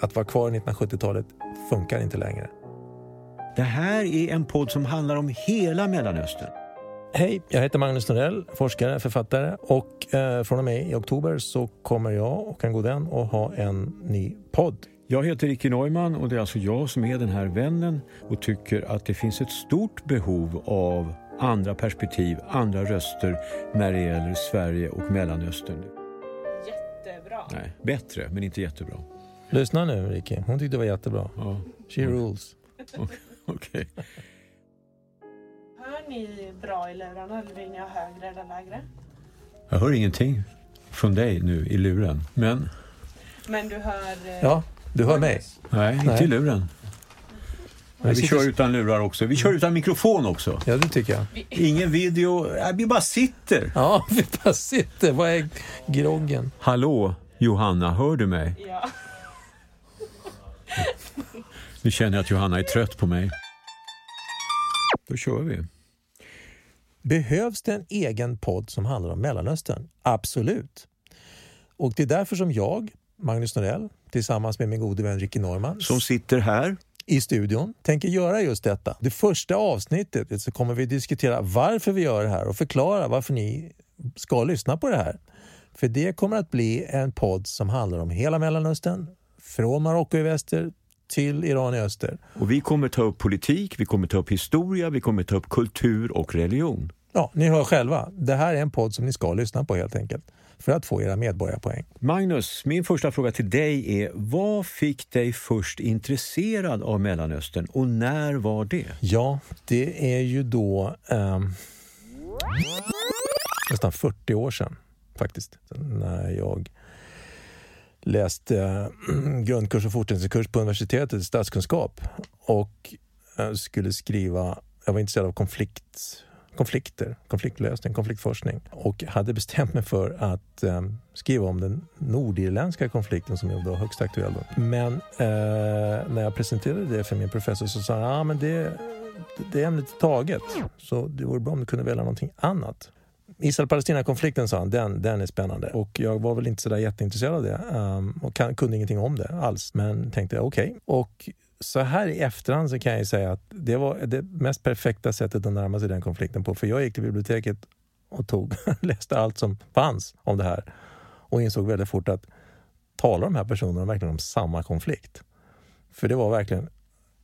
att vara kvar i 1970-talet funkar inte längre. Det här är en podd som handlar om hela Mellanöstern. Hej, jag heter Magnus Norell, forskare, författare och eh, från och med i oktober så kommer jag och en god vän att ha en ny podd. Jag heter Ricky Neumann och det är alltså jag som är den här vännen och tycker att det finns ett stort behov av andra perspektiv, andra röster när det gäller Sverige och Mellanöstern. Jättebra. Nej, bättre, men inte jättebra. Lyssna nu Ricky, hon tyckte det var jättebra. Ja, She rules. okej. Hör ni bra i lurarna eller ni ha högre eller lägre? Jag hör ingenting från dig nu i luren, men Men du hör... eh, Ja, du hör mig. nej, inte Nej. i luren. Nej, vi sitter- kör utan lurar också. Vi kör utan mikrofon också. Ja, det tycker jag. Ingen video, nej, vi bara sitter. Ja, vi bara sitter. Vad är groggen? Hallå, Johanna, hör du mig? Ja. Nu känner jag att Johanna är trött på mig. Då kör vi. Behövs det en egen podd som handlar om Mellanöstern? Absolut. Och det är därför som jag, Magnus Norell, tillsammans med min gode vän Ricky Norman Som sitter här. i studion tänker göra just detta. Det första avsnittet så kommer vi diskutera varför vi gör det här och förklara varför ni ska lyssna på det här. För det kommer att bli en podd som handlar om hela Mellanöstern, från Marocko i väster till Iran i öster. Och vi kommer ta upp politik, vi kommer ta upp historia, vi kommer ta upp kultur och religion. Ja, ni hör själva. Det här är en podd som ni ska lyssna på helt enkelt. För att få era medborgarpoäng. Magnus, min första fråga till dig är vad fick dig först intresserad av Mellanöstern och när var det? Ja, det är ju då ehm, nästan 40 år sedan faktiskt. När jag läste eh, grundkurs och fortsättningskurs på universitetet i statskunskap och eh, skulle skriva, jag var intresserad av konflikt, konflikter, konfliktlösning, konfliktforskning och hade bestämt mig för att eh, skriva om den nordirländska konflikten som var högst aktuell. Då. Men eh, när jag presenterade det för min professor så sa han ah, men det, det ämnet är taget så det vore bra om du kunde välja någonting annat. Israel-Palestina-konflikten sa han, den, den är spännande. Och jag var väl inte så där jätteintresserad av det um, och kan, kunde ingenting om det alls. Men tänkte okej. Och så här i efterhand så kan jag ju säga att det var det mest perfekta sättet att närma sig den konflikten på. För jag gick till biblioteket och tog, läste allt som fanns om det här och insåg väldigt fort att talar de här personerna verkligen om samma konflikt? För det var verkligen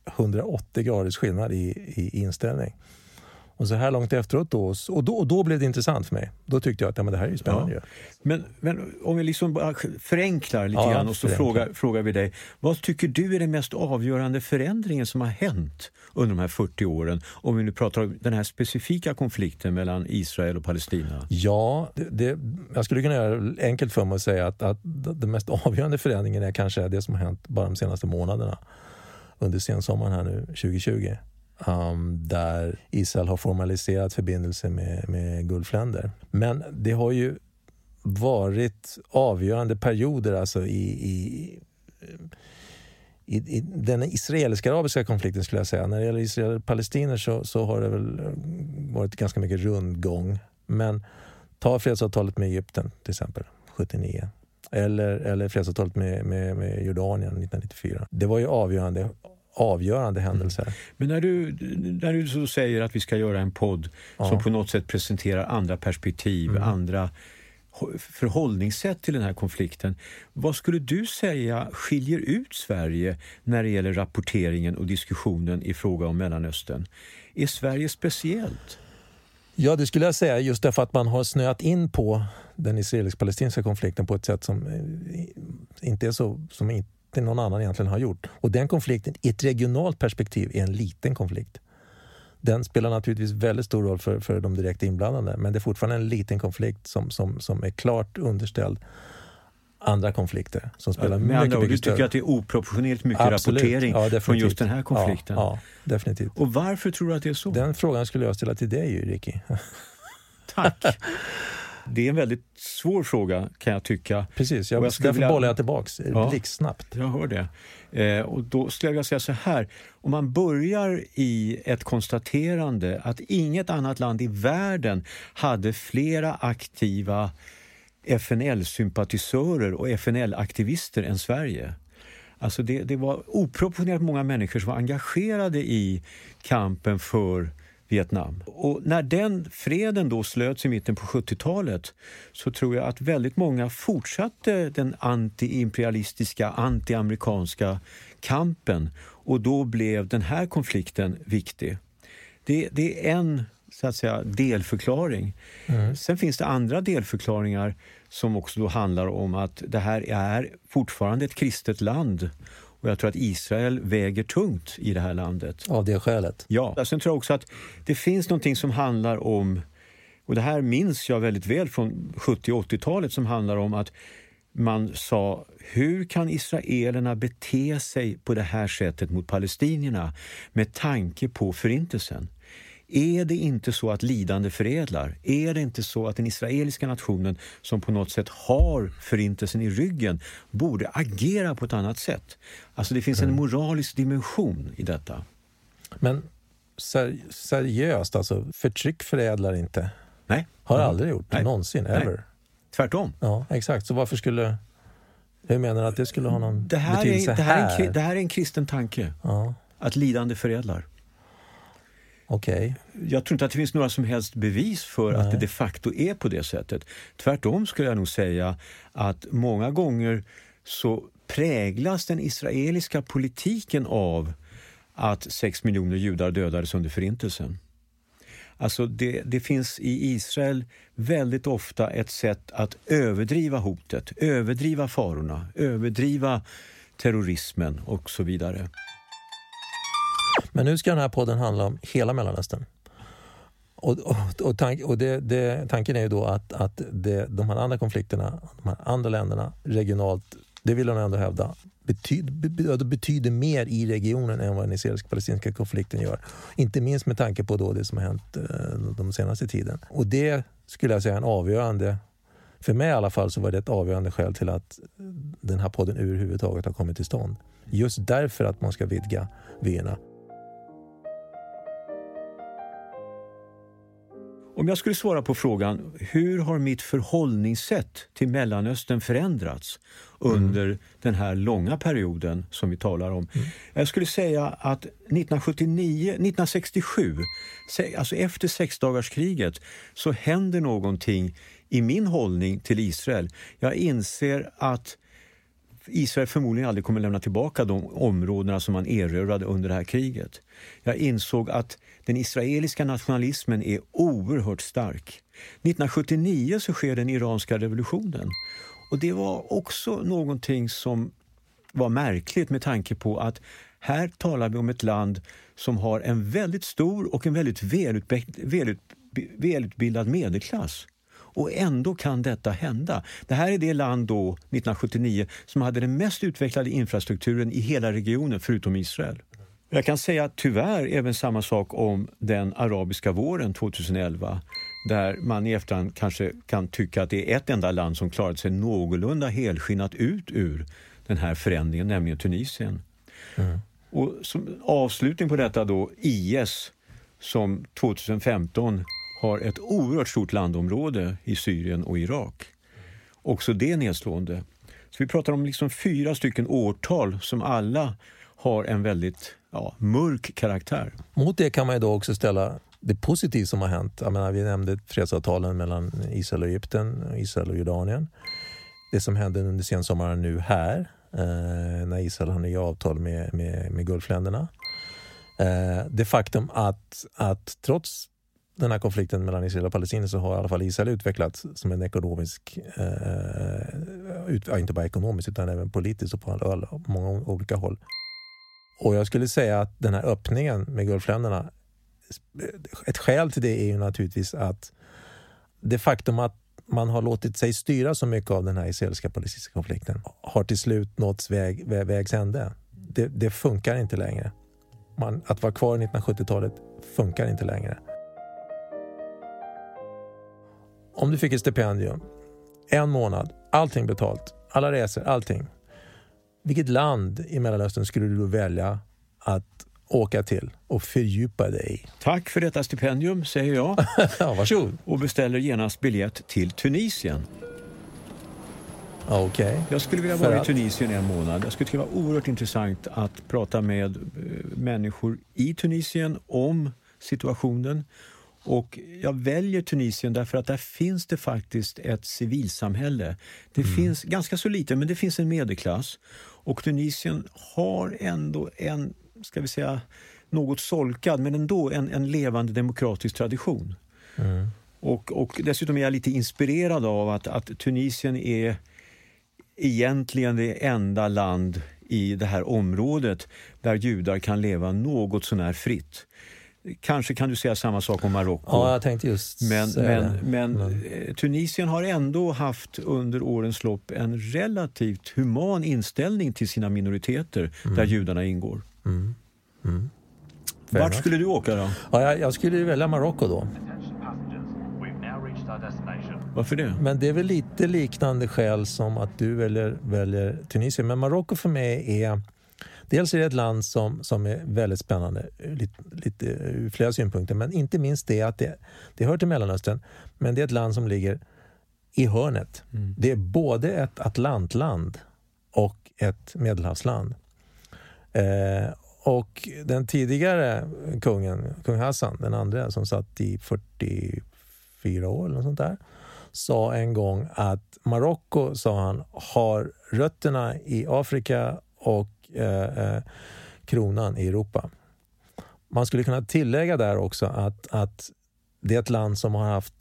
180 graders skillnad i, i inställning. Och så här långt efteråt då, och då, och då blev det intressant för mig. Då tyckte jag att ja, men det här är ju spännande. Ja. Men, men om vi liksom förenklar lite Ja, grann och så frågar, frågar vi dig. Vad tycker du är den mest avgörande förändringen som har hänt under de här 40 åren? Om vi nu pratar om den här specifika konflikten mellan Israel och Palestina. Ja, det, det, jag skulle kunna göra det enkelt för mig att säga att, att den mest avgörande förändringen är kanske det som har hänt bara de senaste månaderna under sensommaren här nu 2020. Um, där Israel har formaliserat förbindelser med, med Gulfländer. Men det har ju varit avgörande perioder alltså i, i, i, i den israelisk-arabiska konflikten skulle jag säga. När det gäller Israel och palestiner så, så har det väl varit ganska mycket rundgång. Men ta fredsavtalet med Egypten till exempel, 79. Eller, eller fredsavtalet med, med, med Jordanien 1994. Det var ju avgörande, avgörande händelser. Men när du, när du så säger att vi ska göra en podd Ja. som på något sätt presenterar andra perspektiv, Mm. andra förhållningssätt till den här konflikten. Vad skulle du säga skiljer ut Sverige när det gäller rapporteringen och diskussionen i fråga om Mellanöstern? Är Sverige speciellt? Ja, det skulle jag säga just därför att man har snöat in på den israelisk-palestinska konflikten på ett sätt som eh, inte är så som inte någon annan egentligen har gjort. Och den konflikten i ett regionalt perspektiv är en liten konflikt. Den spelar naturligtvis väldigt stor roll för, för de direkt inblandade men det är fortfarande en liten konflikt som, som, som är klart underställd andra konflikter som spelar Med mycket, andra ord, du mycket tycker större. att det är oproportionerligt mycket Absolut. rapportering Ja, från just den här konflikten? Ja, ja definitivt. Och varför tror du att det är så? Den frågan skulle jag ställa till dig, Ricky. Tack! Det är en väldigt svår fråga kan jag tycka. Precis, Och jag, jag skulle därför vilja- bollar jag tillbaks Ja. blixtsnabbt. Jag hör det. Eh, och då skulle jag vilja säga så här. Om man börjar i ett konstaterande att inget annat land i världen hade flera aktiva FNL-sympatisörer och FNL-aktivister än Sverige. Alltså det, det var oproportionerligt många människor som var engagerade i kampen för Vietnam. Och när den freden då slöts i mitten på 70-talet så tror jag att väldigt många fortsatte den antiimperialistiska, antiamerikanska kampen och då blev den här konflikten viktig. Det, det är en så att säga, delförklaring. Mm. Sen finns det andra delförklaringar som också då handlar om att det här är fortfarande ett kristet land och jag tror att Israel väger tungt i det här landet. Av det skälet? Ja. Sen tror jag också att det finns någonting som handlar om, och det här minns jag väldigt väl från 70 och 80-talet, som handlar om att man sa hur kan israelerna bete sig på det här sättet mot palestinierna med tanke på Förintelsen? Är det inte så att lidande förädlar? Är det inte så att den israeliska nationen som på något sätt har förintelsen i ryggen borde agera på ett annat sätt? Alltså det finns en mm. moralisk dimension i detta. Men ser, seriöst, alltså förtryck förädlar inte? Nej. Har mm. aldrig gjort, Nej. någonsin, ever? Nej. Tvärtom. Ja, exakt. Så varför skulle... Hur menar du att det skulle ha någon det här betydelse är, det här? här? Är en, det här är en kristen tanke. Ja. Att lidande förädlar. Okay. Jag tror inte att det finns några som helst bevis för Nej. att det de facto är på det sättet. Tvärtom skulle jag nog säga att många gånger så präglas den israeliska politiken av att sex miljoner judar dödades under Förintelsen. Alltså det, det, finns i Israel väldigt ofta ett sätt att överdriva hotet, överdriva farorna, överdriva terrorismen och så vidare. Men nu ska den här podden handla om hela Mellanöstern. Och, och, och, tank, och det, det, tanken är ju då att, att det, de här andra konflikterna, de här andra länderna regionalt, det vill de ändå hävda, betyder, betyder mer i regionen än vad den israelisk-palestinska konflikten gör. Inte minst med tanke på då det som har hänt eh, de senaste tiden. Och det skulle jag säga är en avgörande för mig i alla fall så var det ett avgörande skäl till att den här podden överhuvudtaget har kommit till stånd. Just därför att man ska vidga vyerna. Om jag skulle svara på frågan hur har mitt förhållningssätt till Mellanöstern förändrats under mm. den här långa perioden som vi talar om. Mm. Jag skulle säga att 1979, 1967, alltså efter sexdagarskriget, så händer någonting i min hållning till Israel. Jag inser att Israel förmodligen aldrig kommer lämna tillbaka de områdena som man erövrade under det här kriget. Jag insåg att den israeliska nationalismen är oerhört stark. 1979 så sker den iranska revolutionen. Och det var också någonting som var märkligt med tanke på att här talar vi om ett land som har en väldigt stor och en väldigt välutbildad medelklass. Och ändå kan detta hända. Det här är det land då, 1979, som hade den mest utvecklade infrastrukturen i hela regionen förutom Israel. Jag kan säga tyvärr även samma sak om den arabiska våren 2011 där man i efterhand kanske kan tycka att det är ett enda land som klarat sig någorlunda helskinnat ut ur den här förändringen, nämligen Tunisien. Mm. Och som avslutning på detta då IS som 2015 har ett oerhört stort landområde i Syrien och Irak. Också det nedslående. Så vi pratar om liksom fyra stycken årtal som alla har en väldigt ja, mörk karaktär. Mot det kan man ju då också ställa det positiva som har hänt. Jag menar, vi nämnde fredsavtalen mellan Israel och Egypten, Israel och Jordanien. Det som hände under sensommaren nu här, eh, när Israel har nya avtal med, med, med Gulfländerna. Eh, det faktum att, att trots den här konflikten mellan Israel och Palestina så har i alla fall Israel utvecklats som en ekonomisk, eh, ut, ja, inte bara ekonomiskt utan även politiskt och på, på många olika håll. Och jag skulle säga att den här öppningen med Gulfländerna, ett skäl till det är ju naturligtvis att det faktum att man har låtit sig styra så mycket av den här israeliska palestinska konflikten har till slut nått väg, väg, vägs ände. Det, det, funkar inte längre. Man, att vara kvar i 1970-talet funkar inte längre. Om du fick ett stipendium, en månad, allting betalt, alla resor, allting. Vilket land i Mellanöstern skulle du då välja att åka till och fördjupa dig i? Tack för detta stipendium, säger jag. ja, varsågod. Och beställer genast biljett till Tunisien. Okej. Jag skulle vilja vara i? Tunisien en månad. Jag skulle tycka det var oerhört intressant att prata med eh, människor i Tunisien om situationen. Och jag väljer Tunisien därför att där finns det faktiskt ett civilsamhälle. Det finns ganska så lite, men det finns en medelklass. Och Tunisien har ändå en, ska vi säga, något solkad, men ändå en, en levande demokratisk tradition. Mm. Och, och dessutom är jag lite inspirerad av att, att Tunisien är egentligen det enda land i det här området där judar kan leva något sånär fritt. Kanske kan du säga samma sak om Marocko. Ja, jag tänkte just Men, men, men Men- eh, Tunisien har ändå haft under årens lopp en relativt human inställning till sina minoriteter där judarna ingår. Mm. Mm. Vart skulle du åka då? Ja, jag, jag skulle välja Marocko då. Varför det? Men det är väl lite liknande skäl som att du väljer, väljer Tunisien. Men Marocko för mig är... Dels är det ett land som, som är väldigt spännande lite, lite, ur flera synpunkter. Men inte minst det att det, det hör till Mellanöstern. Men det är ett land som ligger i hörnet. Mm. Det är både ett Atlantland och ett Medelhavsland. Eh, och den tidigare kungen, kung Hassan, den andra som satt i 44 år eller sånt där, sa en gång att Marocko, sa han, har rötterna i Afrika och eh, eh, kronan i Europa. Man skulle kunna tillägga där också att, att det är ett land som har haft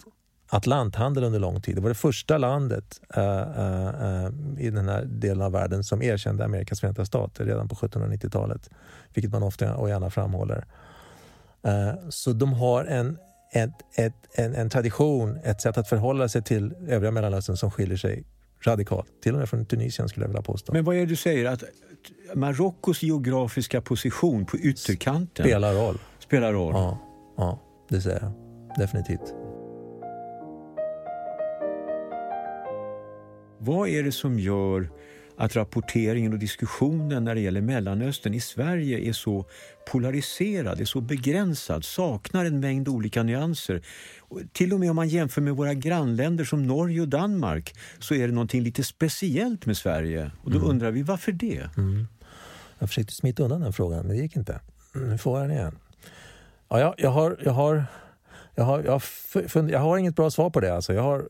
Atlanthandel under lång tid. Det var det första landet uh, uh, uh, i den här delen av världen som erkände Amerikas förenta stater redan på 1790-talet, vilket man ofta och gärna framhåller. Så de har en, ett, ett, en, en tradition, ett sätt att förhålla sig till övriga Mellanöstern som skiljer sig radikalt. Till och med från Tunisien skulle jag vilja påstå. Men vad är det du säger? Att Marockos geografiska position på ytterkanten Spelar roll. spelar roll? Ja, ja, det säger jag. Definitivt. Vad är det som gör att rapporteringen och diskussionen när det gäller Mellanöstern i Sverige är så polariserad, är så begränsad, saknar en mängd olika nyanser. Till och med om man jämför med våra grannländer som Norge och Danmark så är det någonting lite speciellt med Sverige. Och då undrar vi varför det? Mm. Jag försökte smita undan den frågan, men det gick inte. Nu får jag den igen. Ja, jag, jag, har, jag, har, jag, har, jag, har, jag har inget bra svar på det. Alltså. Jag har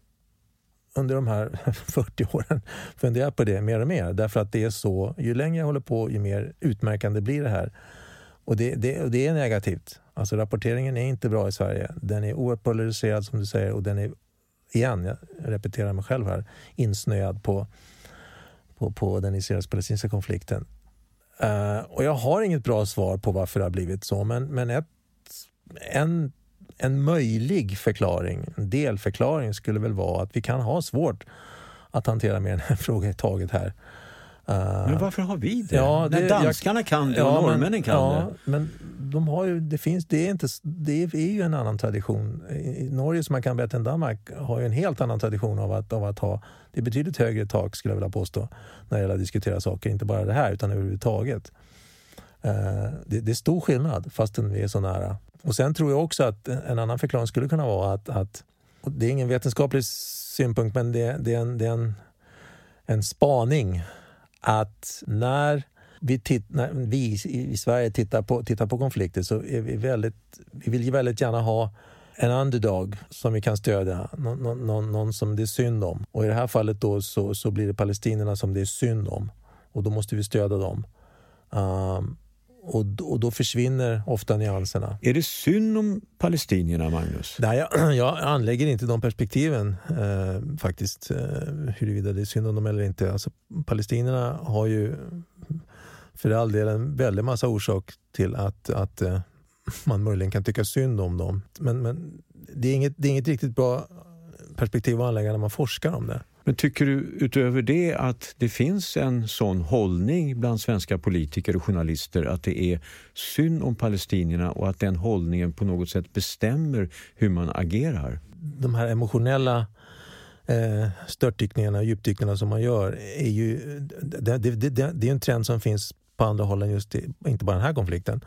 under de här 40 åren funderat på det mer och mer. Därför att det är så, ju längre jag håller på, ju mer utmärkande blir det här. Och det, det, och det är negativt. Alltså rapporteringen är inte bra i Sverige. Den är oerhört polariserad som du säger och den är, igen, jag repeterar mig själv här, insnöad på, på, på den israelisk-palestinska konflikten. Uh, och jag har inget bra svar på varför det har blivit så, men, men ett, en, en möjlig förklaring, en delförklaring skulle väl vara att vi kan ha svårt att hantera mer än en fråga i taget här. Eh, Men varför har vi det? Ja, det- När danskarna kan det och Ja, norrmännen kan ja, det. men de har ju, det, finns, det, är inte, det är ju en annan tradition. I i Norge, som man kan bättre än Danmark, har ju en helt annan tradition av att, av att ha det är betydligt högre tak, skulle jag vilja påstå, när det gäller att diskutera saker. Inte bara det här, utan överhuvudtaget. Eh, det, det är stor skillnad, fastän vi är så nära. Och Sen tror jag också att en annan förklaring skulle kunna vara att, att det är ingen vetenskaplig synpunkt, men det, det är, en, det är en, en spaning att när vi, titt, när vi i- Sverige tittar på, tittar på konflikter så är vi väldigt, vi vill väldigt gärna ha en underdog som vi kan stödja, någon, någon, någon, någon som det är synd om. Och i det här fallet då så, så blir det palestinierna som det är synd om. Och då måste vi stödja dem. Um, och, och då försvinner ofta nyanserna. Är det synd om palestinierna, Magnus? Nej, jag, jag anlägger inte de perspektiven eh, faktiskt, eh, huruvida det är synd om dem eller inte. Alltså, palestinierna har ju för all del en väldig massa orsak till att, att eh, man möjligen kan tycka synd om dem. Men, men det, är inget, det är inget riktigt bra perspektiv att anlägga när man forskar om det. Men tycker du utöver det att det finns en sån hållning bland svenska politiker och journalister att det är synd om palestinierna och att den hållningen på något sätt bestämmer hur man agerar? de här emotionella eh, störtdykningarna och djupdykningarna som man gör är ju det, det, det, det är en trend som finns på andra håll än just i, inte bara den här konflikten.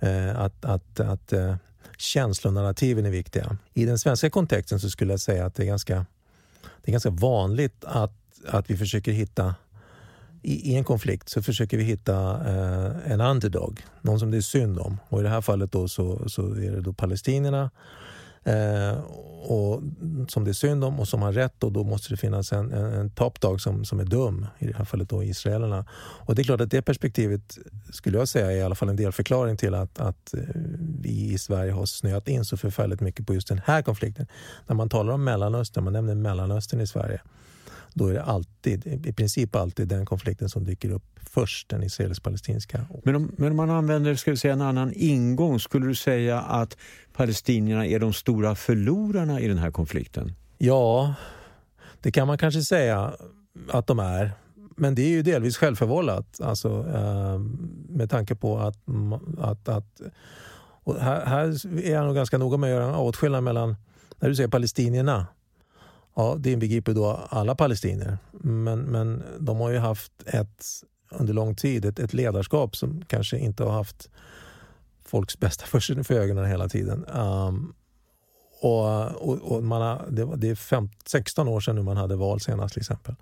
Eh, att att, att eh, känslonarrativen är viktiga. I den svenska kontexten så skulle jag säga att det är ganska, det är ganska vanligt att att vi försöker hitta i, i en konflikt så försöker vi hitta eh, en underdog, någon som det är synd om. Och I det här fallet då så, så är det då palestinierna eh, och, som det är synd om och som har rätt och då måste det finnas en, en, en top dog som, som är dum, i det här fallet då israelerna. Och det är klart att det perspektivet skulle jag säga är i alla fall en delförklaring till att, att eh, vi i Sverige har snöat in så förfärligt mycket på just den här konflikten. När man talar om Mellanöstern, man nämner Mellanöstern i Sverige, då är det alltid, i princip alltid den konflikten som dyker upp först, den israelisk-palestinska. Men om, men om man använder ska vi säga, en annan ingång, skulle du säga att palestinierna är de stora förlorarna i den här konflikten? Ja, det kan man kanske säga att de är. Men det är ju delvis självförvållat. Alltså, eh, med tanke på att... att, att här, här, är jag nog ganska noga med att göra en åtskillnad mellan... När du säger palestinierna, ja, det inbegriper då alla palestinier. Men, men de har ju haft ett, under lång tid ett, ett ledarskap som kanske inte har haft folks bästa för, för ögonen hela tiden. Um, och, och, och, man har, det, det är fem, 16 år sedan nu man hade val senast till exempel.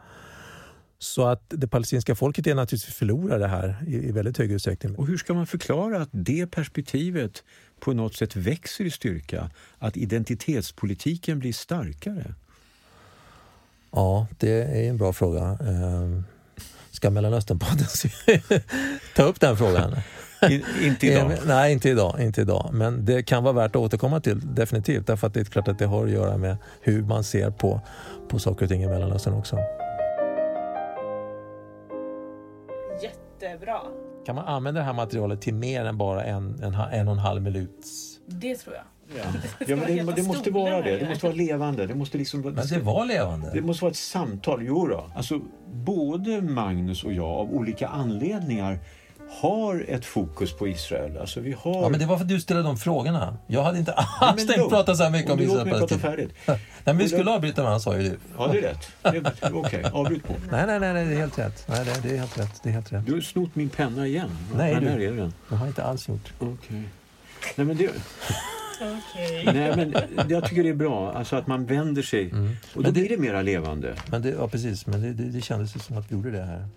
Så att det palestinska folket är naturligtvis förlorare här i, i väldigt hög utsträckning. Och hur ska man förklara att det perspektivet på något sätt växer i styrka? Att identitetspolitiken blir starkare? Ja, det är en bra fråga. Ehm, ska Mellanösternpodden ta upp den frågan? In, inte idag? Ehm, nej, inte idag, inte idag. Men det kan vara värt att återkomma till, definitivt. Därför att det är klart att det har att göra med hur man ser på, på saker och ting i Mellanöstern också. Jättebra. Kan man använda det här materialet till mer än bara en, en, en och en halv minuts... Det tror jag. Ja. ja men det, det måste vara det. Det måste vara levande. Det måste liksom, men det var levande. Det måste vara ett samtal. Jo då. Alltså, både Magnus och jag av olika anledningar har ett fokus på Israel. Alltså vi har... Ja, men det var för att du ställde de frågorna. Jag hade inte alls tänkt prata så här mycket om Israel. Låt mig prata färdigt. nej, men vi skulle avbryta med han sa ju du. Ja, det är rätt. Okej, okay. avbryt på. Nej, nej, nej, det är helt rätt. Nej, det är helt rätt. Det är helt rätt. Du har snott min penna igen. Nej, du. Är den. Det har jag inte alls gjort. Okej. Okay. Nej, men det... Okay. Nej, men jag tycker det är bra alltså att man vänder sig mm. och då det, blir det mera levande. Men det, ja, precis. Men det, det, det kändes som att vi gjorde det här.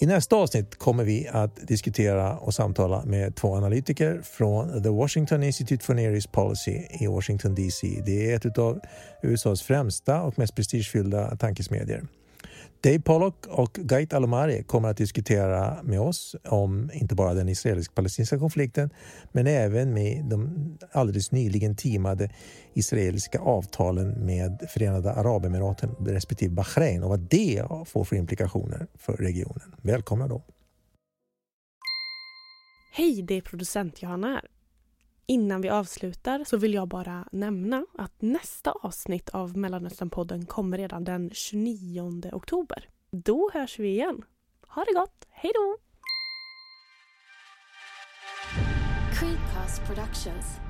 I nästa avsnitt kommer vi att diskutera och samtala med två analytiker från The Washington Institute for Near East Policy i Washington DC. Det är ett av USAs främsta och mest prestigefyllda tankesmedier. Dave Pollock och Gait Alomari kommer att diskutera med oss om inte bara den israelisk-palestinska konflikten men även med de alldeles nyligen timade israeliska avtalen med Förenade Arabemiraten respektive Bahrain och vad det får för implikationer för regionen. Välkomna då! Hej, det är producent Johanna här. Innan vi avslutar så vill jag bara nämna att nästa avsnitt av Mellanösternpodden kommer redan den 29 oktober. Då hörs vi igen. Ha det gott, hej då! Creepcast Productions